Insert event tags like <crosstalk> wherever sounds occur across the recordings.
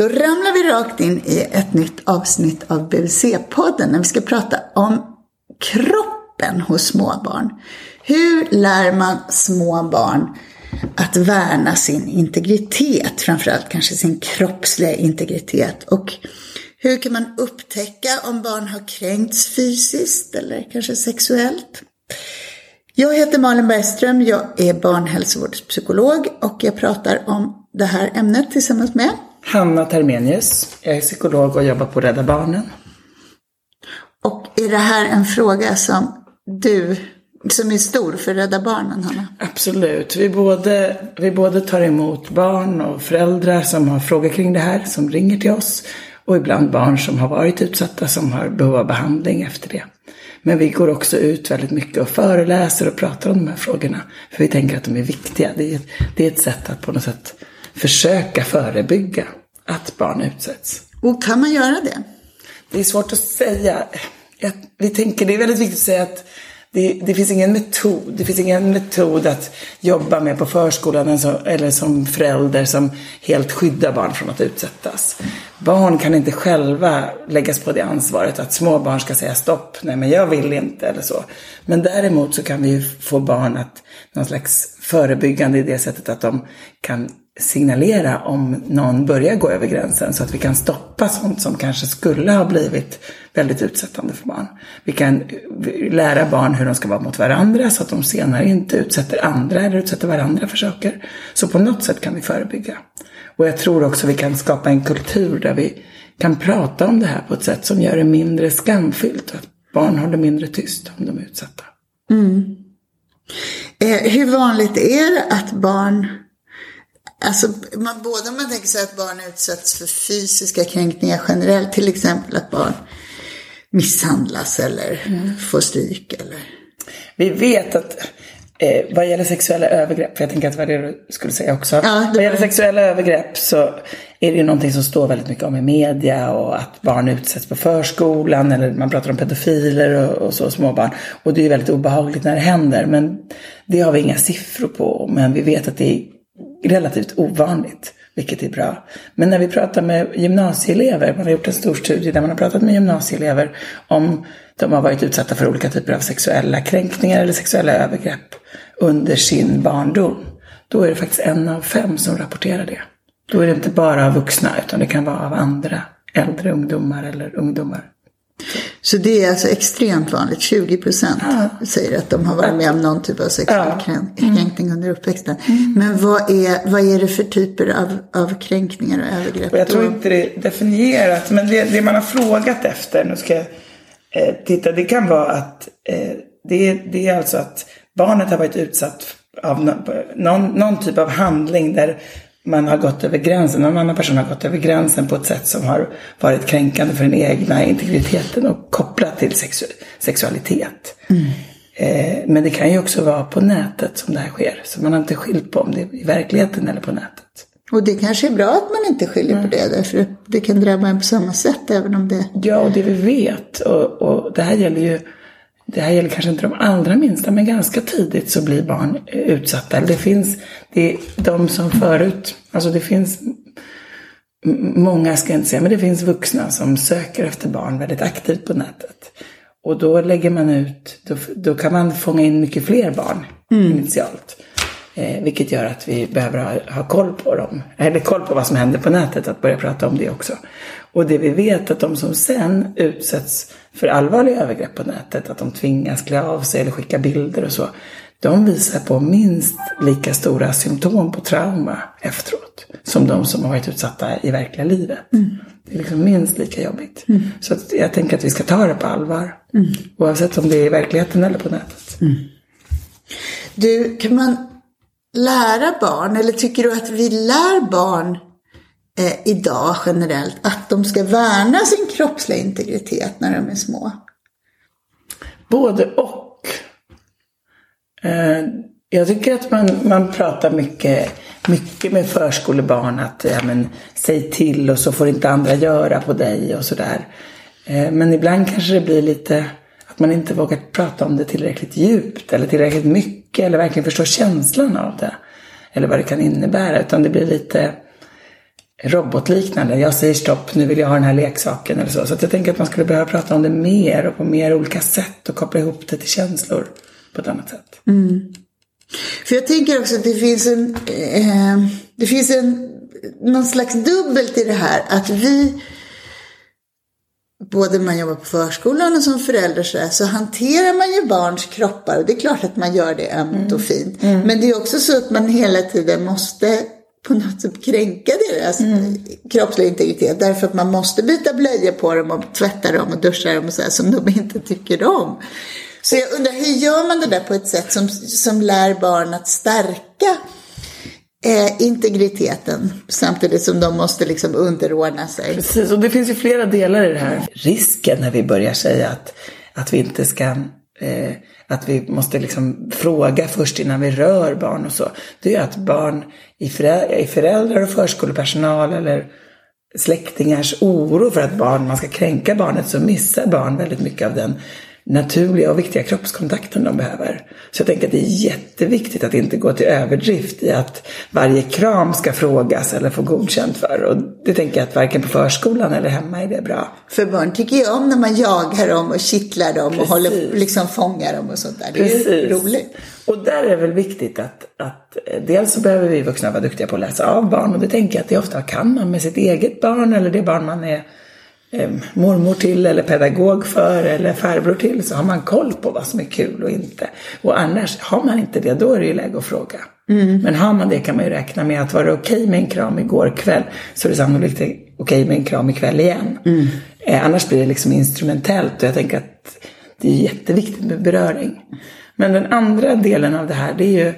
Då ramlar vi rakt in i ett nytt avsnitt av BVC-podden när vi ska prata om kroppen hos småbarn. Hur lär man små barn att värna sin integritet, framförallt kanske sin kroppsliga integritet? Och hur kan man upptäcka om barn har kränkts fysiskt eller kanske sexuellt? Jag heter Malin Bergström, jag är barnhälsovårdspsykolog och jag pratar om det här ämnet tillsammans med Hanna Termenius. Jag är psykolog och jobbar på Rädda Barnen. Och är det här en fråga som du, som är stor för Rädda Barnen, Hanna? Absolut. Vi både, vi både tar emot barn och föräldrar som har frågor kring det här, som ringer till oss. Och ibland barn som har varit utsatta, som har behov av behandling efter det. Men vi går också ut väldigt mycket och föreläser och pratar om de här frågorna. För vi tänker att de är viktiga. Det är, det är ett sätt att på något sätt försöka förebygga att barn utsätts. Och kan man göra det? Det är svårt att säga. Vi tänker, det är väldigt viktigt att säga att det, det, finns ingen metod. Det finns ingen metod att jobba med på förskolan eller som förälder som helt skyddar barn från att utsättas. Barn kan inte själva läggas på det ansvaret att små barn ska säga stopp, nej men jag vill inte eller så. Men däremot så kan vi få barn att någon slags förebyggande i det sättet att de kan signalera om någon börjar gå över gränsen så att vi kan stoppa sånt som kanske skulle ha blivit väldigt utsättande för barn. Vi kan lära barn hur de ska vara mot varandra så att de senare inte utsätter andra eller utsätter varandra för saker. Så på något sätt kan vi förebygga. Och jag tror också vi kan skapa en kultur där vi kan prata om det här på ett sätt som gör det mindre skamfyllt. Att barn håller mindre tyst om de är utsatta. Mm. Eh, hur vanligt är det att barn Alltså, man, både om man tänker sig att barn utsätts för fysiska kränkningar generellt, till exempel att barn misshandlas eller mm. får stryk. Eller... Vi vet att eh, vad gäller sexuella övergrepp, för jag tänker att det var det du skulle säga också. Ja, det... Vad gäller sexuella övergrepp så är det ju någonting som står väldigt mycket om i media och att barn utsätts på förskolan eller man pratar om pedofiler och, och så, småbarn. Och det är ju väldigt obehagligt när det händer. Men det har vi inga siffror på. Men vi vet att det är relativt ovanligt, vilket är bra. Men när vi pratar med gymnasieelever, man har gjort en stor studie där man har pratat med gymnasieelever om de har varit utsatta för olika typer av sexuella kränkningar eller sexuella övergrepp under sin barndom. Då är det faktiskt en av fem som rapporterar det. Då är det inte bara av vuxna utan det kan vara av andra äldre ungdomar eller ungdomar. Så det är alltså extremt vanligt. 20 procent ja. säger att de har varit med om någon typ av sexuell ja. Mm. kränkning mm. under uppväxten. Mm. Men vad är, vad är det för typer av, av kränkningar och övergrepp? Och jag tror inte det är definierat. Men det, det man har frågat efter, nu ska jag eh, titta, det kan vara att eh, det, det är alltså att barnet har varit utsatt av någon, någon typ av handling där man har gått över gränsen, någon annan person har gått över gränsen på ett sätt som har varit kränkande för den egna integriteten och kopplat till sexu sexualitet. Mm. Eh, men det kan ju också vara på nätet som det här sker. Så man har inte skilt på om det är i verkligheten eller på nätet. Och det kanske är bra att man inte skiljer mm. på det, därför det kan drabba en på samma sätt även om det... Ja, och det vi vet, och, och det här gäller ju det här gäller kanske inte de allra minsta, men ganska tidigt så blir barn utsatta. Det finns det är de som förut, alltså det finns många ska jag inte säga, men det finns vuxna som söker efter barn väldigt aktivt på nätet. Och då lägger man ut, då, då kan man fånga in mycket fler barn mm. initialt. Eh, vilket gör att vi behöver ha, ha, koll på dem. Eller koll på vad som händer på nätet, att börja prata om det också. Och det vi vet att de som sen utsätts för allvarliga övergrepp på nätet, att de tvingas klä av sig eller skicka bilder och så. De visar på minst lika stora symptom på trauma efteråt. Som de som har varit utsatta i verkliga livet. Mm. Det är liksom minst lika jobbigt. Mm. Så jag tänker att vi ska ta det på allvar. Mm. Oavsett om det är i verkligheten eller på nätet. Mm. Du, kan man lära barn, eller tycker du att vi lär barn eh, idag generellt att de ska värna sin kroppsliga integritet när de är små? Både och. Eh, jag tycker att man, man pratar mycket, mycket med förskolebarn att ja, men, säg till och så får inte andra göra på dig och sådär. Eh, men ibland kanske det blir lite att man inte vågar prata om det tillräckligt djupt eller tillräckligt mycket eller verkligen förstå känslan av det. Eller vad det kan innebära. Utan det blir lite robotliknande. Jag säger stopp, nu vill jag ha den här leksaken eller så. Så att jag tänker att man skulle behöva prata om det mer och på mer olika sätt och koppla ihop det till känslor på ett annat sätt. Mm. För jag tänker också att det finns en, eh, det finns en, någon slags dubbelt i det här. Att vi, både när man jobbar på förskolan och som förälder så, så hanterar man ju barns kroppar. Och det är klart att man gör det ömt mm. och fint. Mm. Men det är också så att man hela tiden måste på något sätt kränka deras mm. kroppsliga integritet. Därför att man måste byta blöjor på dem och tvätta dem och duscha dem och så här, som de inte tycker om. Så jag undrar, hur gör man det där på ett sätt som, som lär barn att stärka eh, integriteten samtidigt som de måste liksom underordna sig? Precis, och det finns ju flera delar i det här. Risken när vi börjar säga att, att vi inte ska eh, att vi måste liksom fråga först innan vi rör barn och så. Det är att barn i, föräldrar, och förskolepersonal eller släktingars oro för att barn, man ska kränka barnet så missar barn väldigt mycket av den naturliga och viktiga kroppskontakten de behöver. Så jag tänker att det är jätteviktigt att inte gå till överdrift i att varje kram ska frågas eller få godkänt för. Och det tänker jag att varken på förskolan eller hemma är det bra. För barn tycker ju om när man jagar dem och kittlar dem Precis. och håller, liksom fångar dem och sånt där. Det är Precis. roligt. Och där är det väl viktigt att, att dels så behöver vi vuxna vara duktiga på att läsa av barn och det tänker jag att det ofta kan man med sitt eget barn eller det barn man är eh, mormor till eller pedagog för eller farbror till så har man koll på vad som är kul och inte. Och annars, har man inte det då är det ju läge att fråga. Mm. Men har man det kan man ju räkna med att var det okej okay med en kram igår kväll så är det sannolikt okej okay med en kram ikväll igen. Mm. Eh, annars blir det liksom instrumentellt och jag tänker att det är jätteviktigt med beröring. Men den andra delen av det här det är ju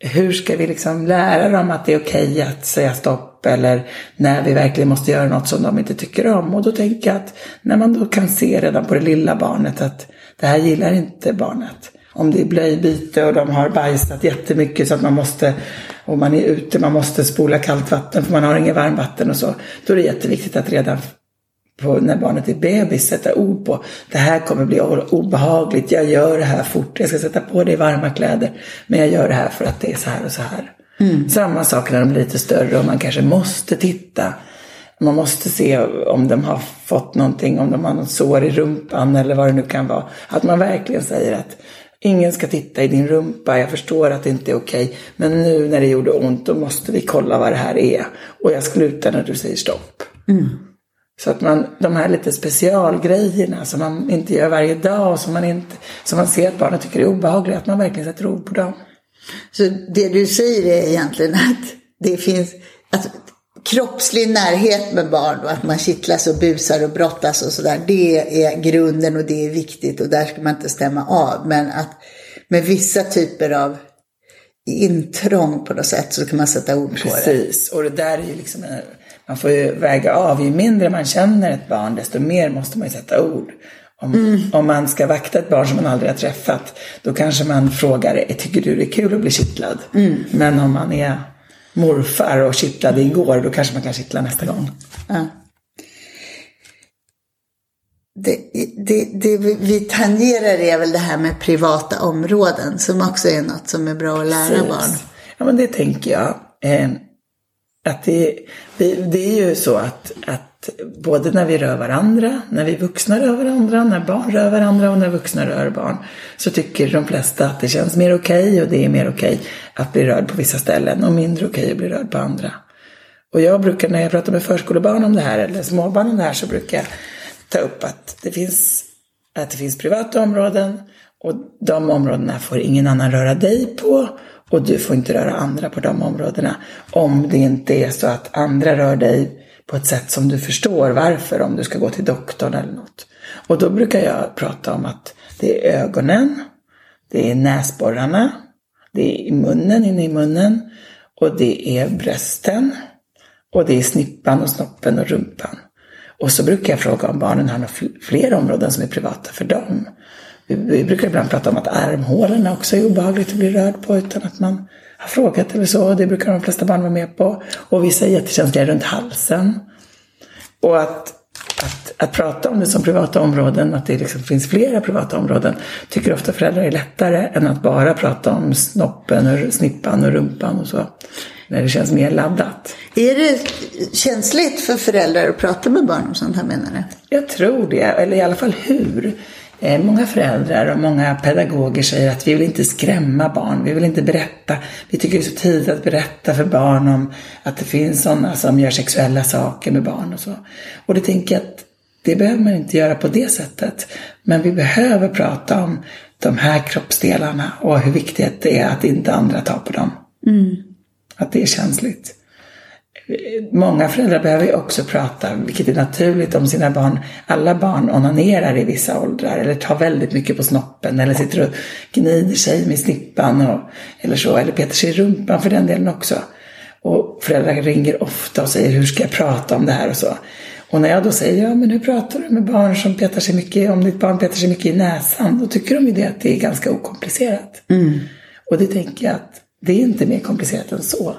hur ska vi liksom lära dem att det är okej okay att säga stopp eller när vi verkligen måste göra något som de inte tycker om. Och då tänker jag att när man då kan se redan på det lilla barnet att det här gillar inte barnet. Om det är blöjbyte och de har bajsat jättemycket så att man måste, och man är ute, man måste spola kallt vatten för man har inget varmvatten och så. Då är det jätteviktigt att redan på när barnet är bebis sätta ord på det här kommer bli obehagligt, jag gör det här fort, jag ska sätta på dig varma kläder, men jag gör det här för att det är så här och så här. Mm. Samma sak när de blir lite större och man kanske måste titta. Man måste se om de har fått någonting, om de har något sår i rumpan eller vad det nu kan vara. Att man verkligen säger att ingen ska titta i din rumpa, jag förstår att det inte är okej, men nu när det gjorde ont då måste vi kolla vad det här är. Och jag slutar när du säger stopp. Mm. Så att man, de här lite specialgrejerna som man inte gör varje dag och som man, inte, som man ser att barnen tycker är obehagliga, att man verkligen sätter ord på dem. Så det du säger är egentligen att det finns att kroppslig närhet med barn och att man kittlas och busar och brottas och sådär. Det är grunden och det är viktigt och där ska man inte stämma av. Men att med vissa typer av intrång på något sätt så kan man sätta ord på det. Precis, och det där är ju liksom man får ju väga av. Ju mindre man känner ett barn, desto mer måste man ju sätta ord. Om, mm. om man ska vakta ett barn som man aldrig har träffat, då kanske man frågar, tycker du det är kul att bli kittlad? Mm. Men om man är morfar och kittlade igår, då kanske man kan kittla nästa gång. Ja. Det, det, det, vi tangerar är väl det här med privata områden som också är något som är bra att lära Precis. barn. Ja, men det tänker jag. Att det, det, det, är ju så att, att både när vi rör varandra, när vi vuxna rör varandra, när barn rör varandra och när vuxna rör barn så tycker de flesta att det känns mer okej okay och det är mer okej okay att bli rörd på vissa ställen och mindre okej okay att bli rörd på andra. Och jag brukar när jag pratar med förskolebarn om det här eller småbarn om det här så brukar jag ta upp att det finns, att det finns privata områden och de områdena får ingen annan röra dig på och du får inte röra andra på de områdena. Om det inte är så att andra rör dig på ett sätt som du förstår varför, om du ska gå till doktorn eller något. Och då brukar jag prata om att det är ögonen, det är näsborrarna, det är munnen, inne i munnen och det är brösten och det är snippan och snoppen och rumpan. Och så brukar jag fråga om barnen har några fler områden som är privata för dem. Vi, brukar ibland prata om att armhålorna också är obehagligt att bli rörd på utan att man har frågat eller så. Det brukar de flesta barn vara med på. Och vissa är jättekänsliga runt halsen. Och att, att, att prata om det som privata områden, att det liksom finns flera privata områden, tycker ofta föräldrar är lättare än att bara prata om snoppen och snippan och rumpan och så. När det känns mer laddat. Är det känsligt för föräldrar att prata med barn om sånt här menar du? Jag tror det, eller i alla fall hur. Eh, många föräldrar och många pedagoger säger att vi vill inte skrämma barn, vi vill inte berätta. Vi tycker det är så tidigt att berätta för barn om att det finns sådana som gör sexuella saker med barn och så. Och det tänker jag att det behöver man inte göra på det sättet. Men vi behöver prata om de här kroppsdelarna och hur viktigt det är att inte andra tar på dem. Mm. Att det är känsligt. Många föräldrar behöver ju också prata, vilket är naturligt, om sina barn. Alla barn onanerar i vissa åldrar eller tar väldigt mycket på snoppen eller sitter och gnider sig med snippan och, eller så, eller petar sig i rumpan för den delen också. Och föräldrar ringer ofta och säger hur ska jag prata om det här och så. Och när jag då säger, ja men hur pratar du med barn som petar sig mycket, om ditt barn petar sig mycket i näsan, då tycker de ju det att det är ganska okomplicerat. Mm. Och det tänker jag att det är inte mer komplicerat än så.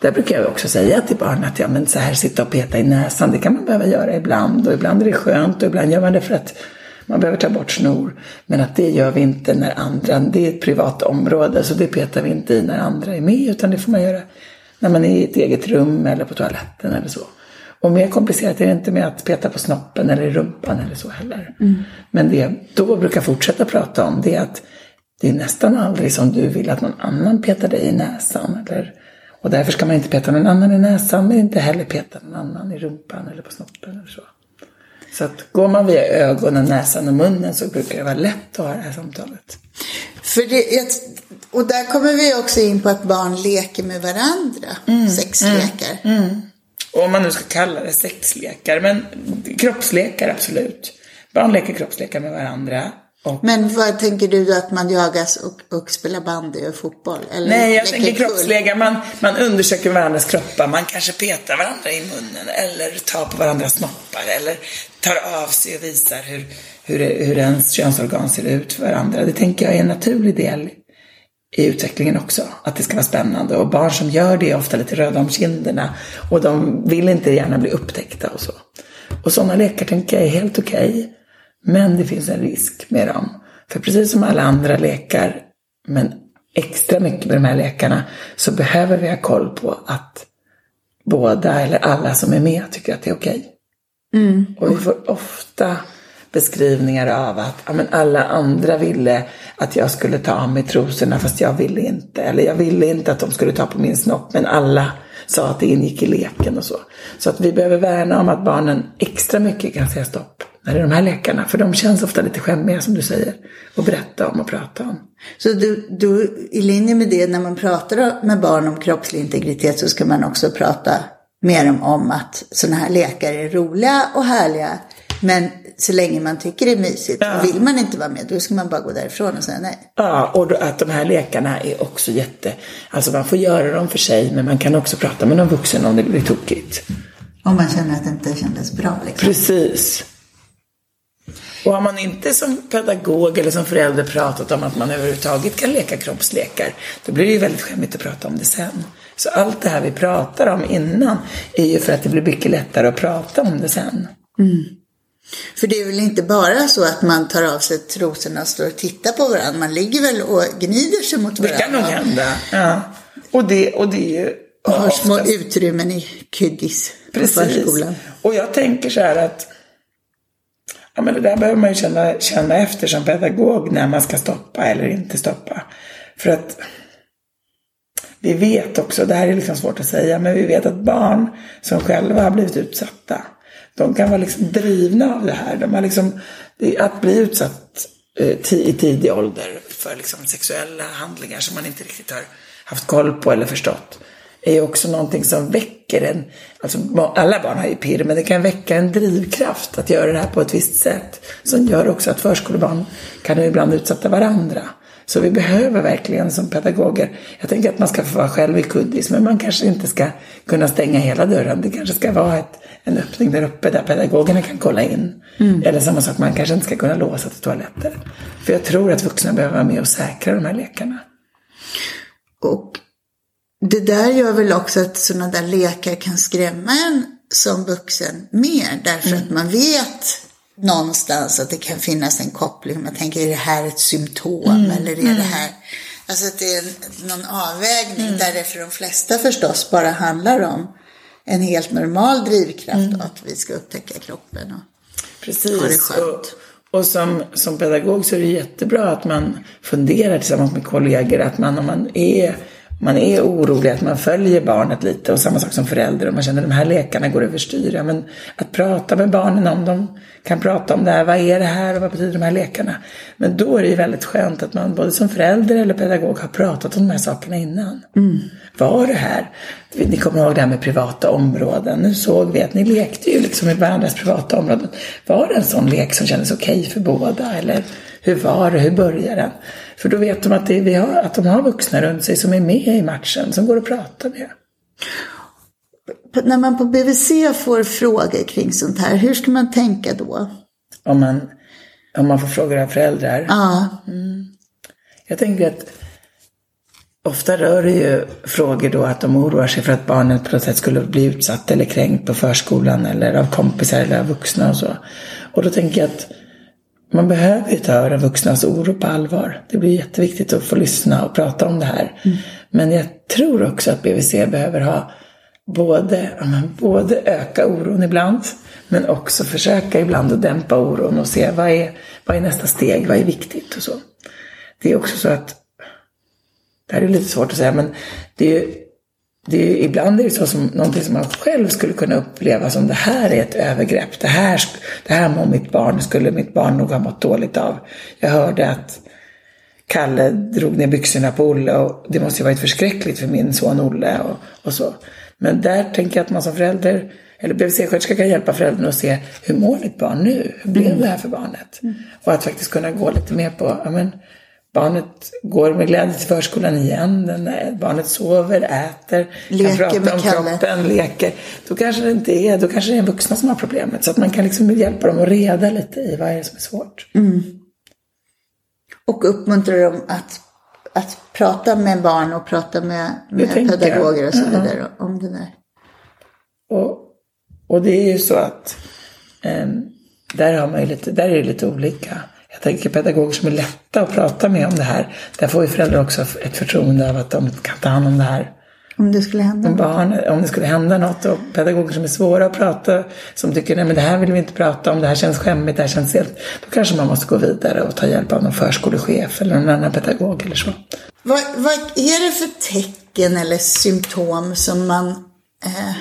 Där brukar jag också säga till barn att ja, men så här sitta och peta i näsan, det kan man behöva göra ibland. Och ibland är det skönt och ibland gör man det för att man behöver ta bort snor. Men att det gör vi inte när andra, det är ett privat område så det petar vi inte i när andra är med. Utan det får man göra när man är i ett eget rum eller på toaletten eller så. Och mer komplicerat är det inte med att peta på snoppen eller i rumpan eller så heller. Mm. Men det jag då brukar fortsätta prata om det är att det är nästan aldrig som du vill att någon annan petar dig i näsan. Eller, och därför ska man inte peta någon annan i näsan men inte heller peta någon annan i rumpan eller på snoppen eller så. Så att går man via ögonen, näsan och munnen så brukar det vara lätt att ha det här samtalet. För det, och där kommer vi också in på att barn leker med varandra, Mm, sexlekar. Och om man nu ska kalla det sexlekar, men kroppslekar absolut. Barn leker kroppslekar med varandra. Och Men vad tänker du då att man jagas och, och spelar bandy och fotboll? Eller Nej, jag tänker kull? kroppslega. Man, man undersöker varandras kroppar. Man kanske petar varandra i munnen eller tar på varandras snoppar eller tar av sig och visar hur, hur, hur ens könsorgan ser ut för varandra. Det tänker jag är en naturlig del i utvecklingen också. Att det ska vara spännande. Och barn som gör det är ofta lite röda om kinderna och de vill inte gärna bli upptäckta och så. Och sådana lekar tänker jag är helt okej. Men det finns en risk med dem. För precis som alla andra lekar, men extra mycket med de här lekarna, så behöver vi ha koll på att båda eller alla som är med tycker att det är okej. Och vi får ofta beskrivningar av att ja, men alla andra ville att jag skulle ta av mig trosorna fast jag ville inte. Eller jag ville inte att de skulle ta på min snopp men alla sa att det ingick i leken och så. Så att vi behöver värna om att barnen extra mycket kan säga stopp när det är de här lekarna. För de känns ofta lite skämmiga som du säger. Att berätta om och prata om. Så du, du, i linje med det, när man pratar med barn om kroppslig integritet så ska man också prata mer om, om att sådana här lekar är roliga och härliga. Men så länge man tycker det är mysigt, Ja. vill man inte vara med, då ska man bara gå därifrån och säga nej. Ja, och då, att de här lekarna är också jätte... Alltså man får göra dem för sig, men man kan också prata med någon vuxen om det blir tokigt. Om man känner att det inte kändes bra liksom. Precis. Och har man inte som pedagog eller som förälder pratat om att man överhuvudtaget kan leka kroppslekar, då blir det ju väldigt skämmigt att prata om det sen. Så allt det här vi pratar om innan är ju för att det blir mycket lättare att prata om det sen. För det är väl inte bara så att man tar av sig trosorna och står och tittar på varandra. Man ligger väl och gnider sig mot Det varandra. kan nog hända. Ja. Och, det, och det är ju... Och har små utrymmen i kuddis på förskolan. Och jag tänker så här att ja, men det där behöver man ju känna, känna efter som pedagog när man ska stoppa eller inte stoppa. För att vi vet också, det här är liksom svårt att säga, men vi vet att barn som själva har blivit utsatta, de kan vara liksom drivna av det här. De har liksom, att bli utsatt eh, i tidig ålder för liksom sexuella handlingar som man inte riktigt har haft koll på eller förstått är ju också någonting som väcker en, alltså alla barn har ju pirr, men det kan väcka en drivkraft att göra det här på ett visst sätt. Som gör också att förskolebarn kan ibland utsätta varandra. Så vi behöver verkligen som pedagoger, jag tänker att man ska få vara själv i kuddis, men man kanske inte ska kunna stänga hela dörren. Det kanske ska vara ett, en öppning där uppe där pedagogerna kan kolla in. Eller samma sak, man kanske inte ska kunna låsa till toaletter. För jag tror att vuxna behöver vara med och säkra de här lekarna. Och det där gör väl också att sådana där lekar kan skrämma en som vuxen mer. Därför att man vet någonstans att det kan finnas en koppling. Man tänker, är det här ett symptom eller är det här... Alltså att det är någon avvägning där det för de flesta förstås bara handlar om en helt normal drivkraft att vi ska upptäcka kroppen och ha det Precis. skönt. Och, och som, som pedagog så är det jättebra att man funderar tillsammans med kollegor. Att man om man är, man är orolig, att man följer barnet lite. Och samma sak som förälder. Om man känner att de här lekarna går överstyr. Ja, men att prata med barnen om de kan prata om det här. Vad är det här och vad betyder de här lekarna? Men då är det ju väldigt skönt att man både som förälder eller pedagog har pratat om de här sakerna innan. Var det här? Ni kommer ihåg det här med privata områden. Nu såg vi att ni lekte ju liksom i varandras privata områden. Var det en sån lek som kändes okej för båda? Eller hur var det? Hur började den? För då vet de att, det, vi har, att de har vuxna runt sig som är med i matchen, som går att prata med. När man på BVC får frågor kring sånt här, hur ska man tänka då? Om man, om man får frågor av föräldrar. Ja, Jag tänker att ofta rör det ju frågor då att de oroar sig för att barnet på något sätt skulle bli utsatt eller kränkt på förskolan eller av kompisar eller av vuxna och så. Och då tänker jag att man behöver ju ta de vuxnas oro på allvar. Det blir jätteviktigt att få lyssna och prata om det här. Men jag tror också att BVC behöver ha både, både öka oron ibland men också försöka ibland att dämpa oron och se vad är, vad är nästa steg, vad är viktigt och så. Det är också så att det här är lite svårt att säga, men det är, det är, ibland är det så som någonting som man själv skulle kunna uppleva som det här är ett övergrepp. Det här, det här mår mitt barn, skulle mitt barn nog ha mått dåligt av. Jag hörde att Kalle drog ner byxorna på Olle och det måste ju varit förskräckligt för min son Olle och, och så. Men där tänker jag att man som förälder, eller BVC-sköterska kan hjälpa föräldern att se hur mår mitt barn nu? Hur blev det här för barnet? Och att faktiskt kunna gå lite mer på, ja men barnet går med glädje till förskolan igen, den barnet sover, äter, Leker kan prata om Kalle. kroppen, leker. Då kanske det inte är, då kanske det är vuxna som har problemet. Så att man kan liksom hjälpa dem att reda lite i vad är det som är svårt. och uppmuntra dem att, att prata med barn och prata med, med pedagoger och så vidare om det där. Och, och det är ju så att ehm, där, har man ju lite, där är det lite olika. Jag tänker pedagoger som är lätta att prata med om det här. Där får ju föräldrar också ett förtroende av att de kan ta hand om det här. Om det skulle hända. Om, barn, om det skulle hända något och pedagoger som är svåra att prata, som tycker nej men det här vill vi inte prata om, det här känns skämmigt, det här känns helt... Då kanske man måste gå vidare och ta hjälp av någon förskolechef eller någon annan pedagog eller så. Vad, vad är det för tecken eller symptom som man eh,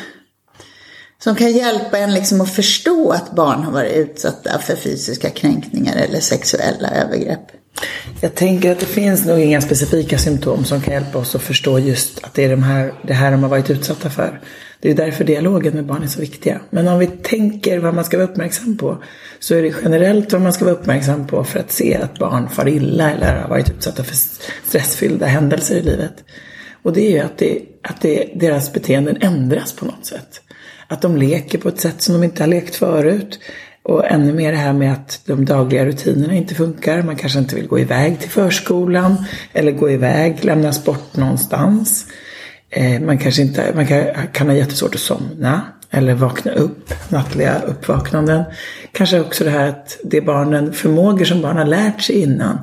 som kan hjälpa en liksom att förstå att barn har varit utsatta för fysiska kränkningar eller sexuella övergrepp? Jag tänker att det finns nog inga specifika symptom som kan hjälpa oss att förstå just att det är de här, det här de har varit utsatta för. Det är därför dialogen med barn är så viktiga. Men om vi tänker vad man ska vara uppmärksam på så är det generellt vad man ska vara uppmärksam på för att se att barn far illa eller har varit utsatta för stressfyllda händelser i livet. Och det är ju att, det, att det, deras beteenden ändras på något sätt. Att de leker på ett sätt som de inte har lekt förut. Och ännu mer det här med att de dagliga rutinerna inte funkar. Man kanske inte vill gå iväg till förskolan eller gå iväg, lämnas bort någonstans. Eh, man kanske inte, man kan, kan ha jättesvårt att somna eller vakna upp, nattliga uppvaknanden. Kanske också det här att det barnen, förmågor som barn har lärt sig innan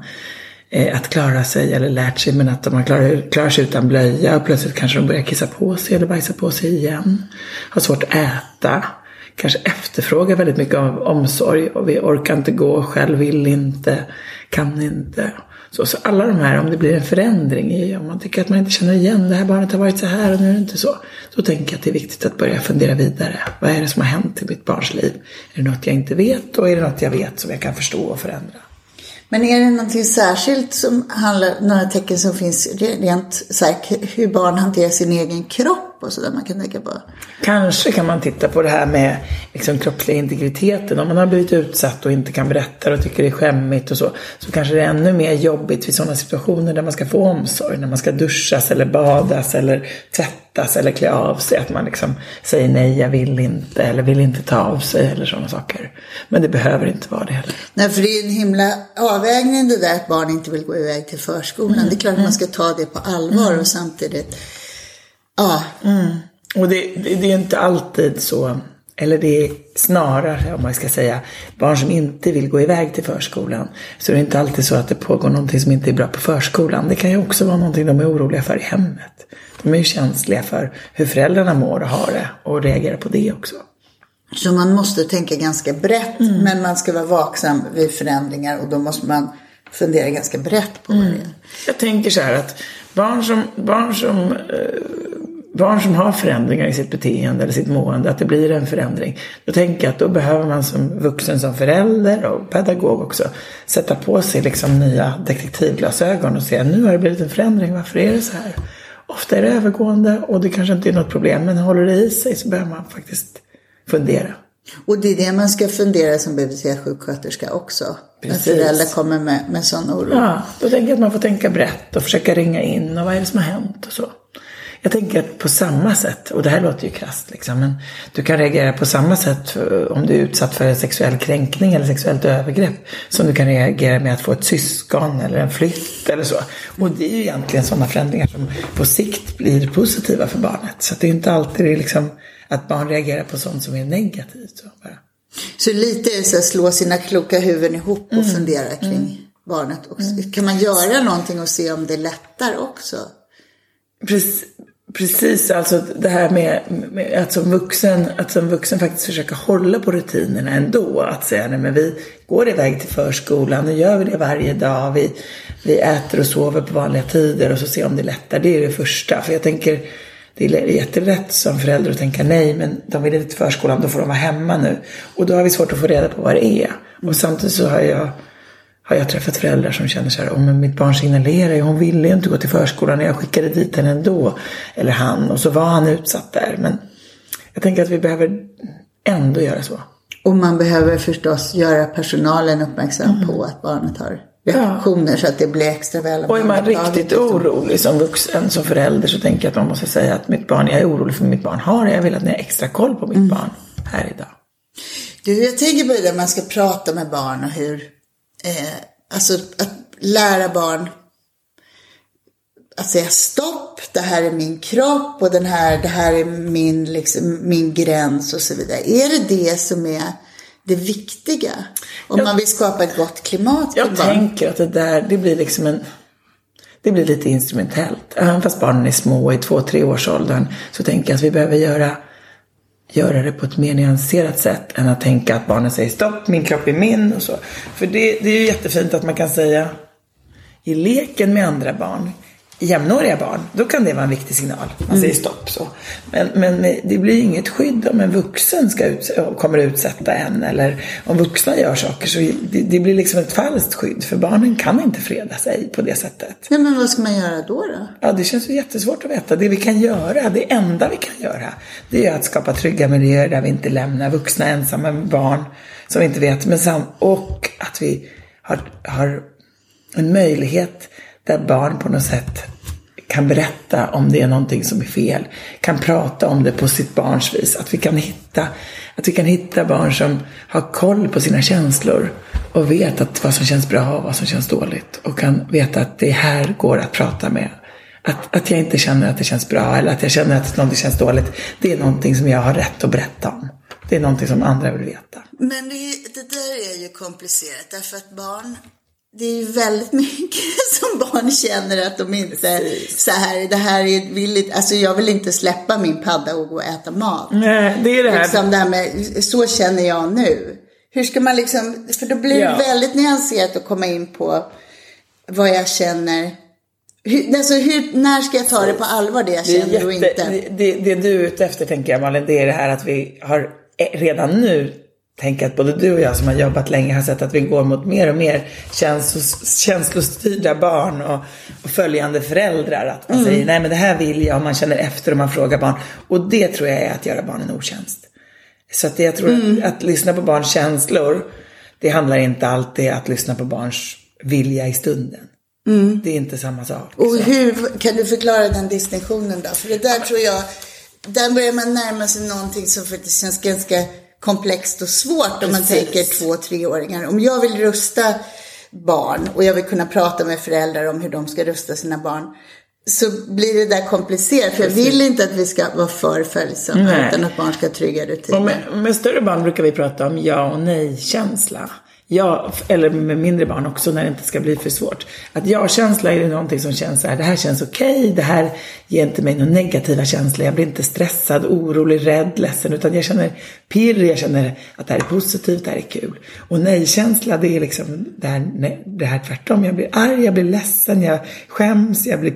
Eh, att klara sig eller lärt sig men att de har klarar, klarar sig utan blöja och plötsligt kanske de börjar kissa på sig eller bajsa på sig igen. Har svårt att äta. Kanske efterfrågar väldigt mycket av omsorg och vi orkar inte gå själv, vill inte, kan inte. Så, så alla de här, om det blir en förändring i, om man tycker att man inte känner igen det här barnet har varit så här och nu är det inte så. Då tänker jag att det är viktigt att börja fundera vidare. Vad är det som har hänt i mitt barns liv? Är det något jag inte vet och är det något jag vet som jag kan förstå och förändra? Men är det någonting särskilt som handlar, några tecken som finns rent så här, hur barn hanterar sin egen kropp? Och sådär man kan tänka på? Kanske kan man titta på det här med liksom, kroppsliga integriteten. Om man har blivit utsatt och inte kan berätta och tycker det är skämmigt och så. Så kanske det är ännu mer jobbigt vid sådana situationer där man ska få omsorg. När man ska duschas eller badas eller tvättas eller klä av sig. Att man liksom säger nej, jag vill inte eller vill inte ta av sig eller sådana saker. Men det behöver inte vara det heller. Nej, för det är en himla avvägning det där att barn inte vill gå iväg till förskolan. Det är klart att man ska ta det på allvar och samtidigt, ja, Och det, det, det är inte alltid så eller det är snarare, om man ska säga, barn som inte vill gå iväg till förskolan. Så det är inte alltid så att det pågår någonting som inte är bra på förskolan. Det kan ju också vara någonting de är oroliga för i hemmet. De är ju känsliga för hur föräldrarna mår och har det och reagerar på det också. Så man måste tänka ganska brett, mm. men man ska vara vaksam vid förändringar och då måste man fundera ganska brett på mm. det Jag tänker så här att barn som, barn som eh, barn som har förändringar i sitt beteende eller sitt mående, att det blir en förändring. Då tänker jag att då behöver man som vuxen, som förälder och pedagog också sätta på sig liksom nya detektivglasögon och se nu har det blivit en förändring, varför är det så här? Ofta är det övergående och det kanske inte är något problem, men håller det i sig så behöver man faktiskt fundera. Och det är det man ska fundera som BVC-sjuksköterska också. Precis. När föräldrar kommer med, med sån oro. Ja, då tänker jag att man får tänka brett och försöka ringa in och vad är det som har hänt och så. Jag tänker att på samma sätt, och det här låter ju krasst liksom, men du kan reagera på samma sätt om du är utsatt för en sexuell kränkning eller sexuellt övergrepp som du kan reagera med att få ett syskon eller en flytt eller så. Och det är ju egentligen sådana förändringar som på sikt blir positiva för barnet. Så det är inte alltid liksom att barn reagerar på sånt som är negativt. Så, bara. så lite är så att slå sina kloka huvuden ihop och mm. fundera kring mm. barnet också. Mm. Kan man göra någonting och se om det lättar också? Precis, Precis, alltså det här med, med, att, som vuxen, att som vuxen faktiskt försöka hålla på rutinerna ändå. Att säga, nej men vi går iväg till förskolan, nu gör vi det varje dag. Vi, vi äter och sover på vanliga tider och så se om det lättar. Det är det första. För jag tänker, det är jätterätt som förälder att tänka nej, men de vill inte till förskolan, då får de vara hemma nu. Och då har vi svårt att få reda på vad det är. Och samtidigt så har jag har jag träffat föräldrar som känner så här, oh, men mitt barn signalerar ju, hon ville ju inte gå till förskolan jag skickade dit henne ändå. Eller han, och så var han utsatt där. Men jag tänker att vi behöver ändå göra så. Och man behöver förstås göra personalen uppmärksam mm. på att barnet har reaktioner ja. så att det blir extra väl Och är man riktigt orolig som vuxen, som förälder så tänker jag att man måste säga att mitt barn, jag är orolig för mitt barn har det. Jag vill att ni har extra koll på mitt mm. barn här idag. Du, jag tänker på det där man ska prata med barn och hur eh, alltså att lära barn att säga stopp, det här är min kropp och den här, det här är min, liksom, min gräns och så vidare. Är det det som är det viktiga? Om jag, man vill skapa ett gott klimat Jag barn? tänker att det där, det blir liksom en det blir lite instrumentellt. Även fast barnen är små, i två, tre års åldern, så tänker jag att vi behöver göra göra det på ett mer nyanserat sätt än att tänka att barnen säger stopp, min kropp är min och så. För det, det är ju jättefint att man kan säga i leken med andra barn jämnåriga barn, då kan det vara en viktig signal. Man säger mm. stopp så. Men, men det blir inget skydd om en vuxen ska ut, kommer utsätta en eller om vuxna gör saker. Så det, det, blir liksom ett falskt skydd för barnen kan inte freda sig på det sättet. Nej, men vad ska man göra då? då? Ja, det känns ju jättesvårt att veta. Det vi kan göra, det enda vi kan göra, det är att skapa trygga miljöer där vi inte lämnar vuxna ensamma med barn som vi inte vet. Men sam och att vi har, har en möjlighet där barn på något sätt kan berätta om det är någonting som är fel. Kan prata om det på sitt barns vis. Att vi kan hitta, att vi kan hitta barn som har koll på sina känslor och vet att vad som känns bra och vad som känns dåligt. Och kan veta att det här går att prata med. Att, att jag inte känner att det känns bra eller att jag känner att någonting känns dåligt. Det är någonting som jag har rätt att berätta om. Det är någonting som andra vill veta. Men det, det där är ju komplicerat därför att barn det är ju väldigt mycket <laughs> som barn känner att de inte, Precis. så här, det här är villigt, alltså jag vill inte släppa min padda och gå och äta mat. Nej, det är det här. Liksom det här med, så känner jag nu. Hur ska man liksom, för då blir ja. det väldigt nyanserat att komma in på vad jag känner. Hur, alltså hur, när ska jag ta det på allvar det jag känner jätte, och inte? Det, det du är ute efter tänker jag Malin, det är det här att vi har redan nu tänker att både du och jag som har jobbat länge har sett att vi går mot mer och mer känslos, känslostyrda barn och, och följande föräldrar. Att man mm. säger nej men det här vill jag och man känner efter och man frågar barn. Och det tror jag är att göra barnen otjänst. Så att jag tror mm. att, att lyssna på barns känslor, det handlar inte alltid att lyssna på barns vilja i stunden. Mm. Det är inte samma sak. Och hur, kan du förklara den distinktionen då? För det där tror jag, där börjar man närma sig någonting som faktiskt känns ganska komplext och svårt om man tänker två, treåringar. Om jag vill rusta barn och jag vill kunna prata med föräldrar om hur de ska rusta sina barn. så blir det där komplicerat. För jag vill inte att vi ska vara för följsamma utan att barn ska ha trygga rutiner. Och med, med större barn brukar vi prata om ja och nej-känsla. Ja, eller med mindre barn också när det inte ska bli för svårt. Att ja-känsla är ju någonting som känns så här, det här känns okej, det här ger inte mig några negativa känslor, jag blir inte stressad, orolig, rädd, ledsen, utan jag känner pirr, jag känner att det här är positivt, det här är kul. Och nej-känsla, det är liksom det här, nej, det här tvärtom, jag blir arg, jag blir ledsen, jag skäms, jag blir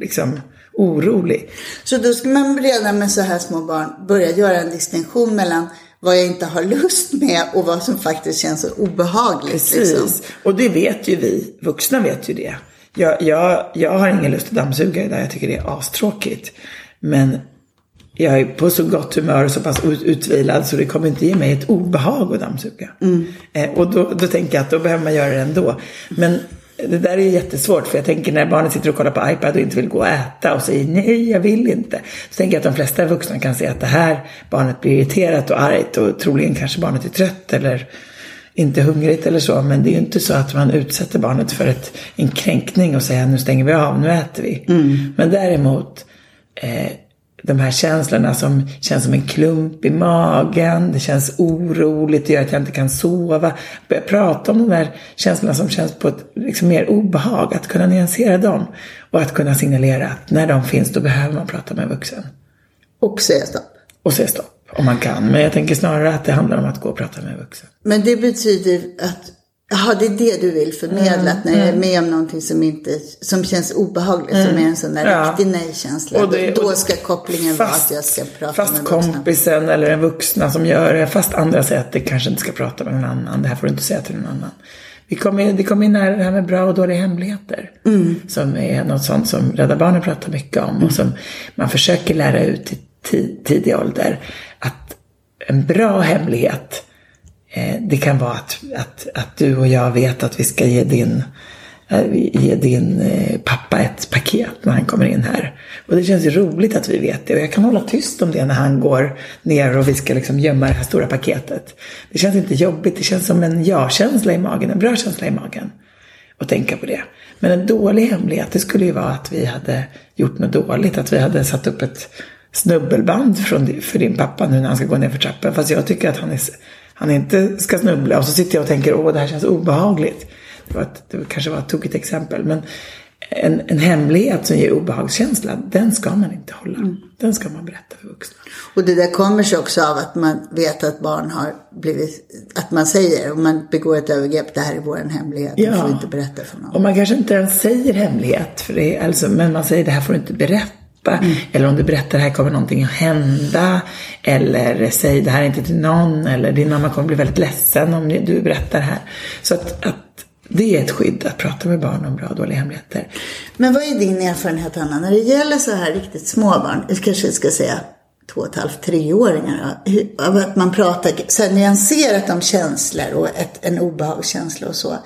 liksom orolig. Så då ska man redan med så här små barn börja göra en distinktion mellan vad jag inte har lust med och vad som faktiskt känns så obehagligt. Precis. Liksom. Och det vet ju vi. Vuxna vet ju det. Jag, jag, jag har ingen lust att dammsuga idag. Jag tycker det är astråkigt. Men jag är på så gott humör och så pass ut- utvilad så det kommer inte ge mig ett obehag att dammsuga. Eh, och då, då tänker jag att då behöver man göra det ändå. Men det där är jättesvårt för jag tänker när barnet sitter och kollar på iPad och inte vill gå och äta och säger nej, jag vill inte. Så tänker jag att de flesta vuxna kan se att det här barnet blir irriterat och argt och troligen kanske barnet är trött eller inte hungrigt eller så. Men det är ju inte så att man utsätter barnet för ett, en kränkning och säger nu stänger vi av, nu äter vi. Men däremot eh, de här känslorna som känns som en klump i magen, det känns oroligt, det gör att jag inte kan sova. Börja prata om de där känslorna som känns på ett liksom mer obehag, att kunna nyansera dem. Och att kunna signalera att när de finns då behöver man prata med en vuxen. Och säga stopp. Och säga stopp, om man kan. Men jag tänker snarare att det handlar om att gå och prata med en vuxen. Men det betyder att, jaha det är det du vill förmedla. att när jag är med om någonting som, inte, som känns obehagligt, som är en sån där Ja. riktig nej-känsla. Då, då ska kopplingen vara att jag ska prata fast med vuxna. kompisen eller en vuxna som gör det. Fast andra säger att det kanske inte ska prata med någon annan. Det här får du inte säga till någon annan. Vi kommer, det kommer in nära det här med bra och dåliga hemligheter. Som är något sånt som Rädda Barnen pratar mycket om. Och som man försöker lära ut i ti- tidig ålder. Att en bra hemlighet. Eh, det kan vara att, att, att du och jag vet att vi ska ge din eh, ge din eh, pappa ett paket när han kommer in här. Och det känns ju roligt att vi vet det. Och jag kan hålla tyst om det när han går ner och vi ska liksom gömma det här stora paketet. Det känns inte jobbigt. Det känns som en ja-känsla i magen, en bra känsla i magen. att tänka på det. Men en dålig hemlighet, det skulle ju vara att vi hade gjort något dåligt. Att vi hade satt upp ett snubbelband från, för din pappa nu när han ska gå ner för trappen. Fast jag tycker att han, är, han inte ska snubbla. Och så sitter jag och tänker, åh det här känns obehagligt. Det, var ett, det kanske var ett tokigt exempel. Men en, en hemlighet som ger obehagskänsla, den ska man inte hålla. Den ska man berätta för vuxna. Och det där kommer sig också av att man vet att barn har blivit, att man säger, om man begår ett övergrepp, det här är vår hemlighet, det får vi inte berätta för någon. Och man kanske inte ens säger hemlighet, för det är alltså, men man säger det här får du inte berätta. Eller om du berättar här kommer någonting att hända. Eller säg det här inte till någon. Eller din mamma kommer bli väldigt ledsen om du berättar här. Så att, att det är ett skydd att prata med barn om bra och dåliga hemligheter. Men vad är din erfarenhet Anna, när det gäller så här riktigt små barn, jag kanske ska säga två och ett halvt, treåringar, av att man pratar så här nyanserat om känslor och ett, en obehagskänsla och så.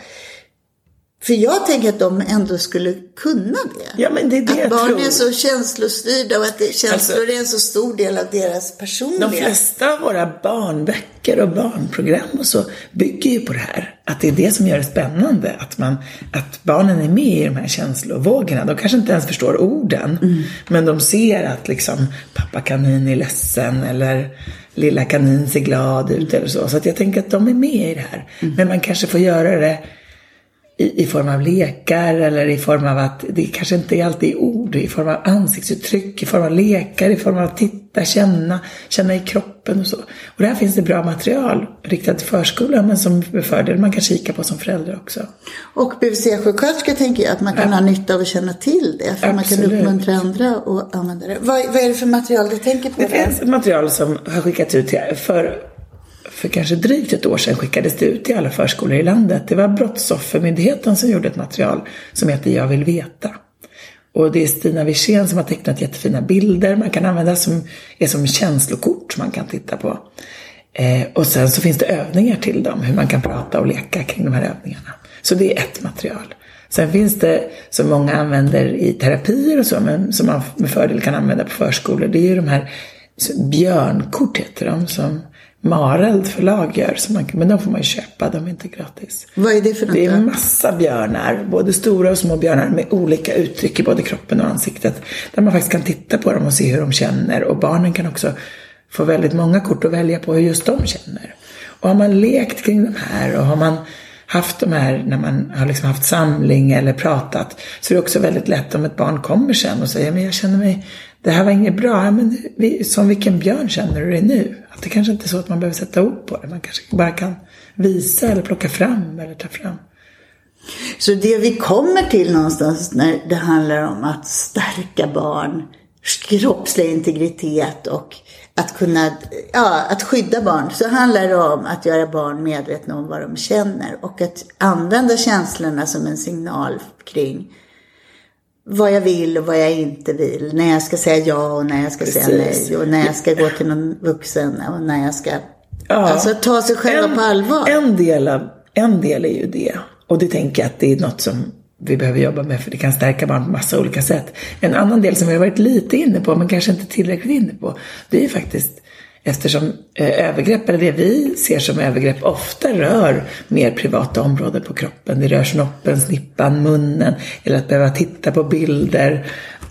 För jag tänker att de ändå skulle kunna det. Ja, men det är det att barn är så känslostyrda och att det, känslor Alltså, är en så stor del av deras De personlighet. flesta av våra barnböcker och barnprogram och så bygger ju på det här. Att det är det som gör det spännande. Att, man, att barnen är med i de här känslovågorna. De kanske inte ens förstår orden. Men de ser att liksom pappa kanin är ledsen eller lilla kanin ser glad ut eller så. Så att jag tänker att de är med i det här. Men man kanske får göra det i, i form av lekar eller i form av att det kanske inte är alltid ord, i form av ansiktsuttryck, i form av lekar, i form av att titta, känna, känna i kroppen och så. Och där finns det bra material riktat till förskolan men som med fördel man kan kika på som förälder också. Och BVC-sjuksköterska tänker jag att man kan ha nytta av att känna till det. För man kan Absolut. uppmuntra andra att använda det. Vad, vad är det för material du tänker på Det där? finns ett material som har skickats ut till, för, för kanske drygt ett år sedan skickades det ut till alla förskolor i landet. Det var Brottsoffermyndigheten som gjorde ett material som heter Jag vill veta. Och det är Stina Wirsén som har tecknat jättefina bilder man kan använda som är som känslokort som man kan titta på. Eh, och sen så finns det övningar till dem, hur man kan prata och leka kring de här övningarna. Så det är ett material. Sen finns det som många använder i terapier och så, men som man med fördel kan använda på förskolor. Det är ju de här björnkort heter de, som Mareld förlag gör. Som man, men de får man ju köpa, de är inte gratis. Vad är det för något Det är då? massa björnar, både stora och små björnar med olika uttryck i både kroppen och ansiktet. Där man faktiskt kan titta på dem och se hur de känner. Och barnen kan också få väldigt många kort att välja på hur just de känner. Och har man lekt kring de här och har man haft de här när man har liksom haft samling eller pratat så är det också väldigt lätt om ett barn kommer sen och säger men jag känner mig, det här var inget bra, men vi, som vilken björn känner du dig nu? Att det kanske inte är så att man behöver sätta ord på det, man kanske bara kan visa eller plocka fram eller ta fram. Så det vi kommer till någonstans när det handlar om att stärka barn, kroppslig integritet och att kunna, ja, att skydda barn, så handlar det om att göra barn medvetna om vad de känner och att använda känslorna som en signal kring vad jag vill och vad jag inte vill. När jag ska säga ja och när jag ska säga Precis. nej och när jag ska gå till någon vuxen och när jag ska Ja. Alltså ta sig själva på allvar. En del, av, en del är ju det. Och det tänker jag att det är något som vi behöver jobba med för det kan stärka barn på massa olika sätt. En annan del som vi har varit lite inne på men kanske inte tillräckligt inne på. Det är ju faktiskt eftersom eh, övergrepp, eller det vi ser som övergrepp, ofta rör mer privata områden på kroppen. Det rör snoppen, snippan, munnen eller att behöva titta på bilder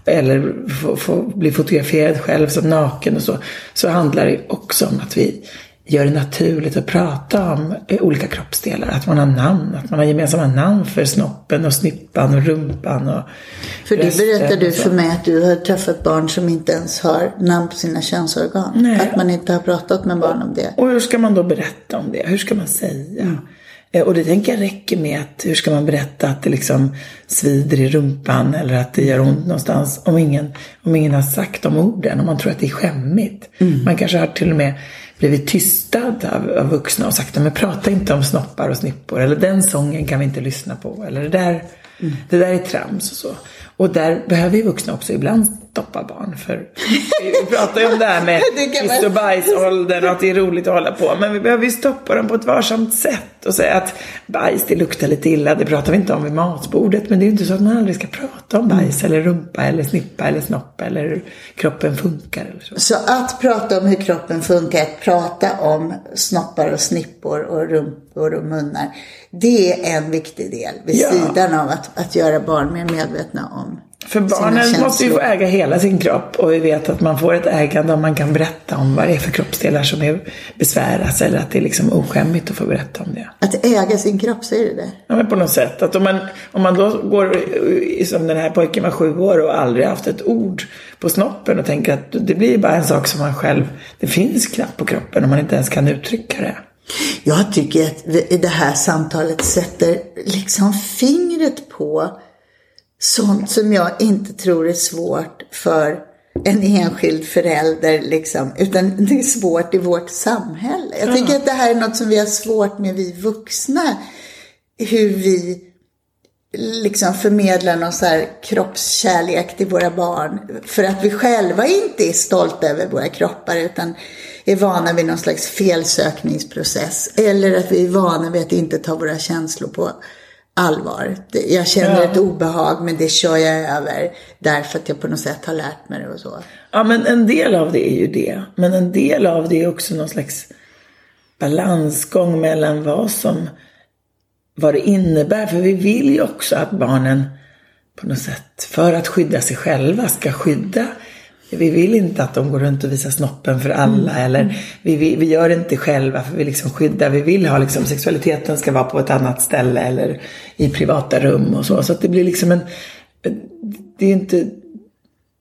eller få, få bli fotograferad själv som naken och så. Så handlar det också om att vi gör det naturligt att prata om olika kroppsdelar. Att man har namn, att man har gemensamma namn för snoppen och snippan och rumpan och För det berättade du för mig att du har träffat barn som inte ens har namn på sina könsorgan. Nej. Att man inte har pratat med barn om det. Och hur ska man då berätta om det? Hur ska man säga? Mm. Eh, Och det tänker jag räcker med att hur ska man berätta att det liksom svider i rumpan eller att det gör ont någonstans om ingen, om ingen har sagt de orden, om man tror att det är skämmigt. Mm. Man kanske har till och med blivit tystad av, av vuxna och sagt men prata inte om snoppar och snippor eller den sången kan vi inte lyssna på eller det där, Mm. det där är trams och så. Och där behöver ju vuxna också ibland stoppa barn för vi pratar ju om det här med <laughs> kiss och bajsåldern och att det är roligt att hålla på. Men vi behöver ju stoppa dem på ett varsamt sätt och säga att bajs det luktar lite illa. Det pratar vi inte om vid matbordet. Men det är ju inte så att man aldrig ska prata om bajs eller rumpa eller snippa eller snopp eller hur kroppen funkar eller så. Så att prata om hur kroppen funkar, att prata om snoppar och snippor och rumpor och munnar. Det är en viktig del vid Ja. sidan av att, att göra barn mer medvetna om För barnen måste ju få äga hela sin kropp och vi vet att man får ett ägande om man kan berätta om vad det är för kroppsdelar som är besväras eller att det är liksom oskämmigt att få berätta om det. Att äga sin kropp, säger du det? Ja, men på något sätt. Att om man, om man då går, som den här pojken var sju år och aldrig haft ett ord på snoppen och tänker att det blir bara en sak som man själv, det finns knappt på kroppen om man inte ens kan uttrycka det. Jag tycker att det här samtalet sätter liksom fingret på sånt som jag inte tror är svårt för en enskild förälder, liksom, utan det är svårt i vårt samhälle. Jag tycker att det här är något som vi har svårt med, vi vuxna. Hur vi liksom förmedlar någon så här kroppskärlek till våra barn. För att vi själva inte är stolta över våra kroppar utan är vana vid någon slags felsökningsprocess. Eller att vi är vana vid att inte ta våra känslor på allvar. Jag känner Ja. ett obehag men det kör jag över därför att jag på något sätt har lärt mig det och så. Ja, men en del av det är ju det. Men en del av det är också någon slags balansgång mellan vad som, vad det innebär. För vi vill ju också att barnen på något sätt, för att skydda sig själva, ska skydda. Vi vill inte att de går runt och visar snoppen för alla. Eller vi, vi, vi gör det inte själva för vi liksom skyddar. Vi vill ha liksom, sexualiteten ska vara på ett annat ställe eller i privata rum och så. Så att det blir liksom en, det är inte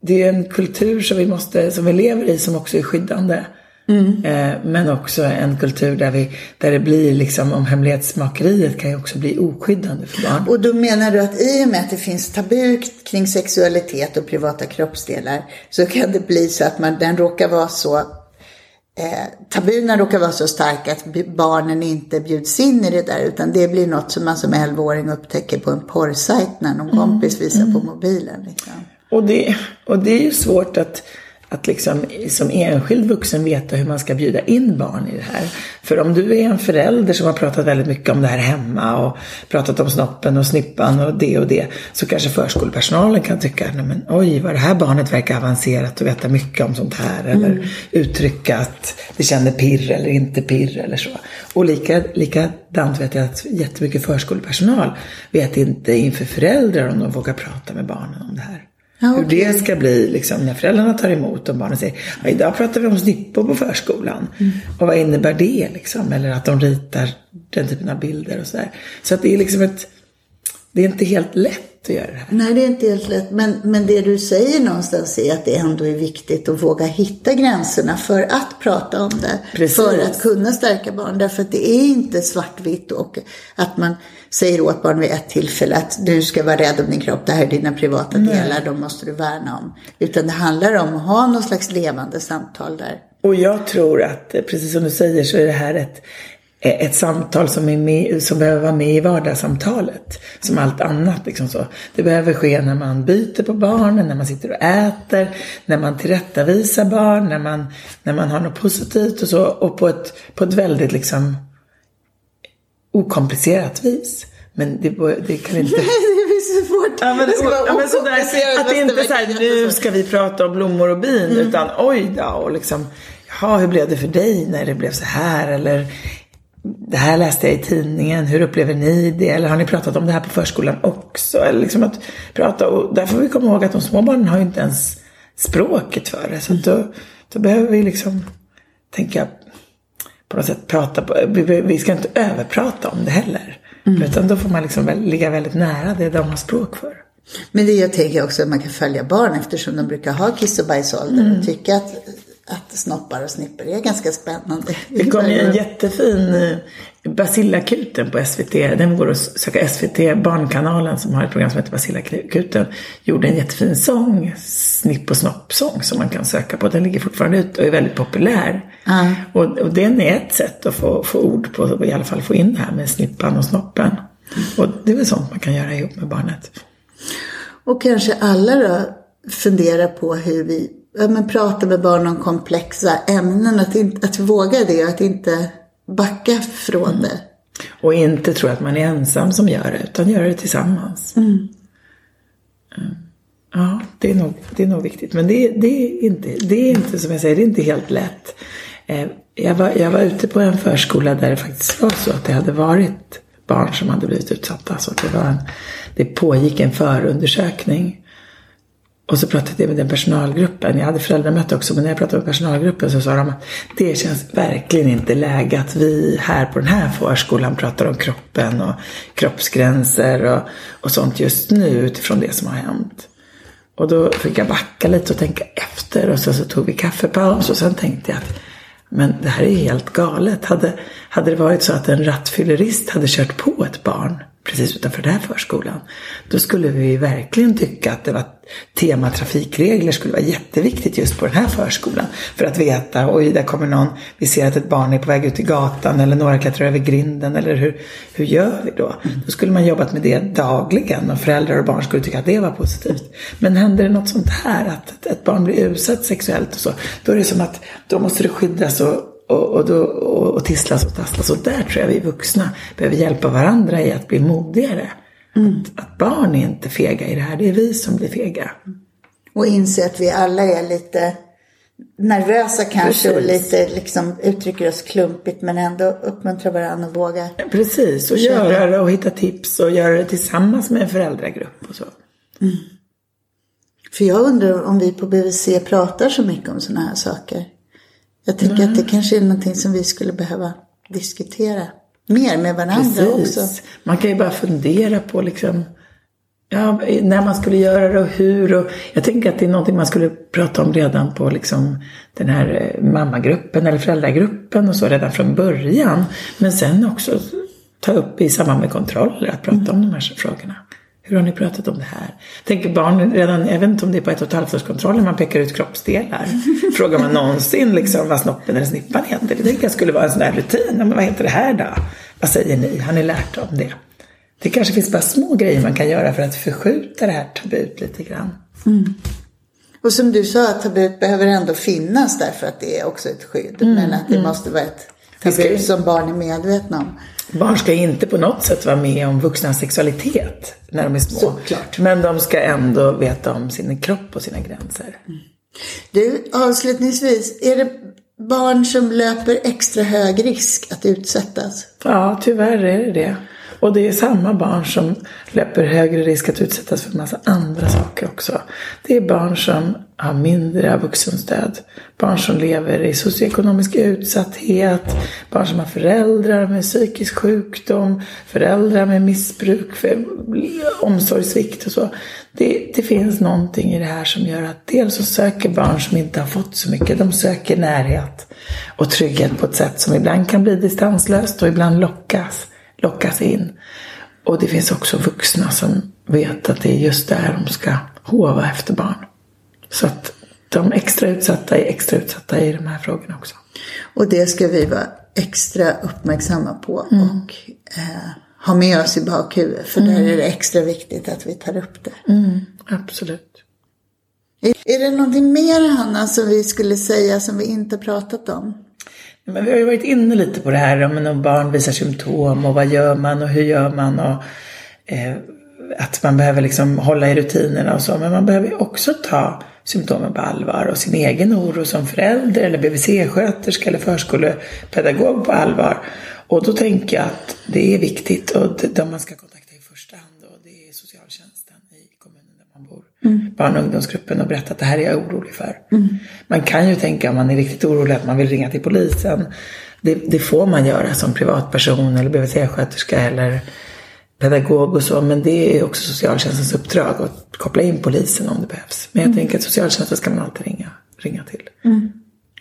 det är en kultur som vi, måste, som vi lever i som också är skyddande. Eh, men också en kultur där, vi, där det blir liksom, om hemlighetsmakeriet kan ju också bli oskyddande för barn. Och då menar du att i och med att det finns tabu kring sexualitet och privata kroppsdelar så kan det bli så att man, den råkar vara så eh, tabuna råkar vara så stark att barnen inte bjuds in i det där utan det blir något som man som 11-åring upptäcker på en porrsajt när någon kompis visar på mobilen. Liksom. Och, det, och det är ju svårt att, att liksom som enskild vuxen veta hur man ska bjuda in barn i det här. För om du är en förälder som har pratat väldigt mycket om det här hemma och pratat om snoppen och snippan och det och det. Så kanske förskolepersonalen kan tycka, nej men oj vad det här barnet verkar avancerat och veta mycket om sånt här. Mm. Eller uttrycka att det känner pirr eller inte pirr eller så. Och lika, likadant vet jag att jättemycket förskolepersonal vet inte inför föräldrar om de vågar prata med barnen om det här. Ja, Hur det ska bli liksom, när föräldrarna tar emot och barnen säger ja, idag pratar vi om snippor på förskolan. Mm. Och vad innebär det liksom? Eller att de ritar den typen av bilder och sådär. Så att det är liksom ett, det är inte helt lätt att göra det här. Nej, det är inte helt lätt. Men, men det du säger någonstans är att det ändå är viktigt att våga hitta gränserna för att prata om det. Precis. För att kunna stärka barn. Därför att det är inte svartvitt och att man säger åt barn vid ett tillfälle att du ska vara rädd om din kropp, det här är dina privata delar, de måste du värna om. Utan det handlar om att ha någon slags levande samtal där. Och jag tror att, precis som du säger, så är det här ett, ett samtal som, är med, som behöver vara med i vardagssamtalet. Som allt annat. Liksom så. Det behöver ske när man byter på barnen, när man sitter och äter, när man tillrättavisar barn, när man, när man har något positivt och så. Och på ett, på ett väldigt liksom okomplicerat vis. Men det, det kan inte... det så svårt. Ja, men, det ska vara ja, men sådär, att det inte är så här, nu ska vi prata om blommor och bin. Mm. Utan oj då, och liksom, jaha, hur blev det för dig när det blev så här? Eller det här läste jag i tidningen, hur upplever ni det? Eller har ni pratat om det här på förskolan också? Eller liksom att prata, och där får vi komma ihåg att de små barnen har ju inte ens språket för det. Så då, då behöver vi liksom tänka på något sätt prata på, vi, vi ska inte överprata om det heller. Mm. Utan då får man liksom ligga väldigt nära det de har språk för. Men det jag tänker också att man kan följa barn eftersom de brukar ha kiss och bajsålder mm. och tycka att att snoppar och snipper är ganska spännande. Det kom ju en jättefin eh, Basilakuten på SVT. Den går att söka SVT, Barnkanalen som har ett program som heter Basilakuten. Gjorde en jättefin sång, Snipp och snopp-sång som man kan söka på. Den ligger fortfarande ute och är väldigt populär. Mm. Och, och den är ett sätt att få, få ord på, i alla fall få in det här med snippan och snoppen. Och det är väl sånt man kan göra ihop med barnet. Och kanske alla då fundera på hur vi ja, men prata med barn om komplexa ämnen. Att, inte, att våga det och att inte backa från mm. det. Och inte tro att man är ensam som gör det, utan göra det tillsammans. Mm. mm. Ja, det är, nog, det är nog viktigt. Men det, det, är inte, det är inte, som jag säger, det är inte helt lätt. Eh, jag var, jag var ute på en förskola där det faktiskt var så att det hade varit barn som hade blivit utsatta. Så det, var en, det pågick en förundersökning och så pratade jag med den personalgruppen. Jag hade föräldramöte också, men när jag pratade med personalgruppen så sa de att det känns verkligen inte läge att vi här på den här förskolan pratar om kroppen och kroppsgränser och, och sånt just nu utifrån det som har hänt. Och då fick jag backa lite och tänka efter och så, så tog vi kaffepaus och sen tänkte jag att men det här är ju helt galet. Hade, hade det varit så att en rattfyllerist hade kört på ett barn precis utanför den här förskolan. Då skulle vi verkligen tycka att det var tema trafikregler skulle vara jätteviktigt just på den här förskolan. För att veta, oj där kommer någon, vi ser att ett barn är på väg ut i gatan eller några klättrar över grinden eller hur, hur gör vi då? Mm. Då skulle man jobbat med det dagligen och föräldrar och barn skulle tycka att det var positivt. Men händer det något sånt här, att ett barn blir utsatt sexuellt och så, då är det som att då måste det skyddas och och, och, då, och, och tisslas och tasslas. Och där tror jag vi vuxna behöver hjälpa varandra i att bli modigare. Mm. Att, att, barn är inte fega i det här, det är vi som blir fega. Och inse att vi alla är lite nervösa kanske Precis. och lite liksom uttrycker oss klumpigt men ändå uppmuntrar varandra att våga. Precis, och köra. göra det och hitta tips och göra det tillsammans med en föräldragrupp och så. Mm. För jag undrar om vi på BVC pratar så mycket om sådana här saker. Jag tänker mm. att det kanske är någonting som vi skulle behöva diskutera mer med varandra Precis. också. Man kan ju bara fundera på liksom Ja, när man skulle göra det och hur. Och jag tänker att det är någonting man skulle prata om redan på liksom den här eh, mammagruppen eller föräldragruppen och så redan från början. Men sen också ta upp i samband med kontroller att prata mm. om de här frågorna. Hur har ni pratat om det här? Tänker barn redan, jag vet inte om det är på ett och ett halvt årskontrollen man pekar ut kroppsdelar. <laughs> Frågar man någonsin liksom vad snoppen eller snippan heter? Det tänker jag skulle vara en sån där rutin. Men vad heter det här då? Vad säger ni? Har ni lärt om det? Det kanske finns bara små grejer man kan göra för att förskjuta det här tabut lite grann. Mm. Och som du sa, tabut behöver ändå finnas därför att det är också ett skydd. men att det måste vara ett tabu som barn är medvetna om. Barn ska inte på något sätt vara med om vuxnas sexualitet när de är små. Såklart. Men de ska ändå veta om sin kropp och sina gränser. Du, avslutningsvis, är det barn som löper extra hög risk att utsättas? Ja, tyvärr är det det. Och det är samma barn som löper högre risk att utsättas för en massa andra saker också. Det är barn som har mindre vuxenstöd. Barn som lever i socioekonomisk utsatthet. Barn som har föräldrar med psykisk sjukdom. Föräldrar med missbruk, för omsorgssvikt och så. Det, det finns någonting i det här som gör att dels så söker barn som inte har fått så mycket. De söker närhet och trygghet på ett sätt som ibland kan bli distanslöst och ibland lockas lockas in. Och det finns också vuxna som vet att det är just där de ska hova efter barn. Så att de extra utsatta är extra utsatta i de här frågorna också. Och det ska vi vara extra uppmärksamma på och eh, ha med oss i bakhuvudet. För där är det extra viktigt att vi tar upp det. Mm, absolut. Är, är det någonting mer Hanna som vi skulle säga som vi inte pratat om? Men vi har ju varit inne lite på det här om när barn visar symptom och vad gör man och hur gör man och eh, att man behöver liksom hålla i rutinerna och så. Men man behöver ju också ta symptomen på allvar och sin egen oro som förälder eller BVC-sköterska eller förskolepedagog på allvar. Och då tänker jag att det är viktigt och de man ska kontakta i första hand då, det är socialtjänsten i kommunen där man bor. Mm. Barn och ungdomsgruppen och berätta att det här är jag orolig för. Mm. Man kan ju tänka om man är riktigt orolig att man vill ringa till polisen. Det, det får man göra som privatperson eller BVC-sköterska eller pedagog och så. Men det är också socialtjänstens uppdrag att koppla in polisen om det behövs. Men jag mm. tänker att socialtjänsten ska man alltid ringa, ringa till. Mm.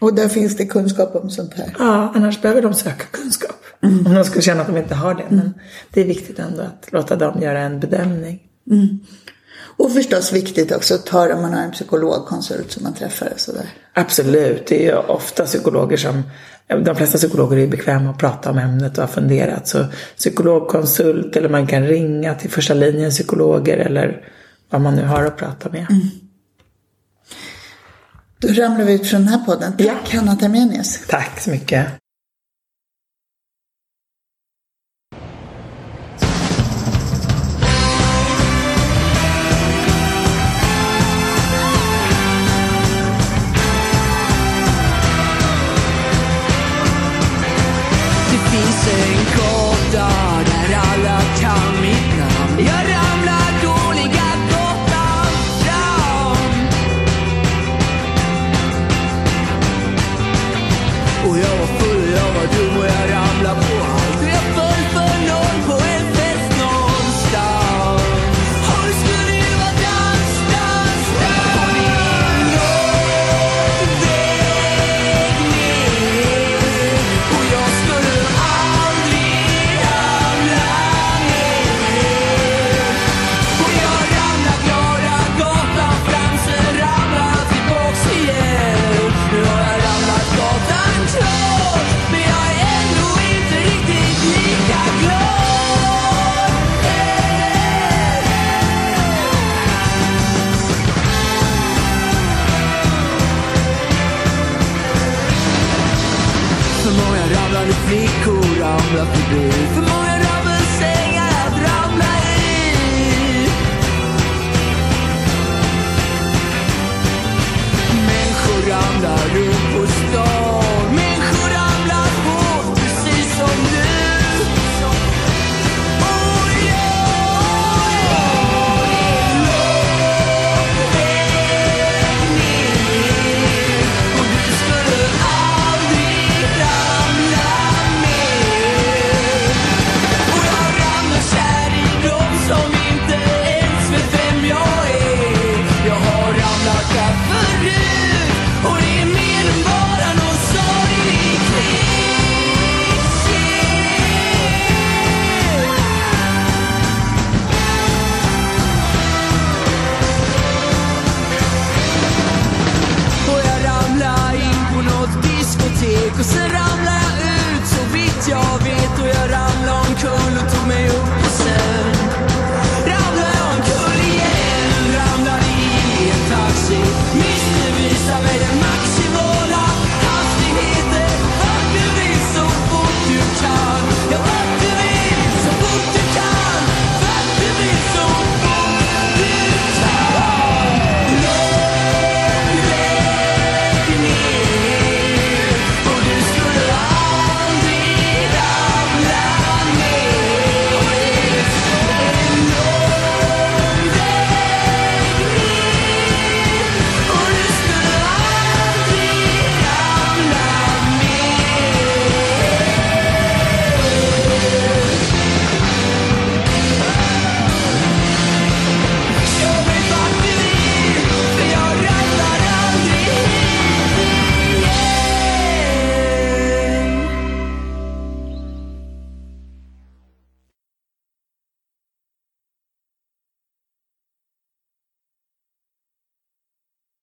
Och där finns det kunskap om sånt här? Ja, annars behöver de söka kunskap. Mm. Om de skulle känna att de inte har det. Men det är viktigt ändå att låta dem göra en bedömning. Och förstås viktigt också att ta det om man har en psykologkonsult som man träffar och sådär. Absolut, det är ju ofta psykologer som de flesta psykologer är bekväma att prata om ämnet och har funderat. Så psykologkonsult eller man kan ringa till första linjen psykologer eller vad man nu har att prata med. Mm. Då ramlar vi ut från den här podden. Tack ja. Hanna Termenius. Tack så mycket.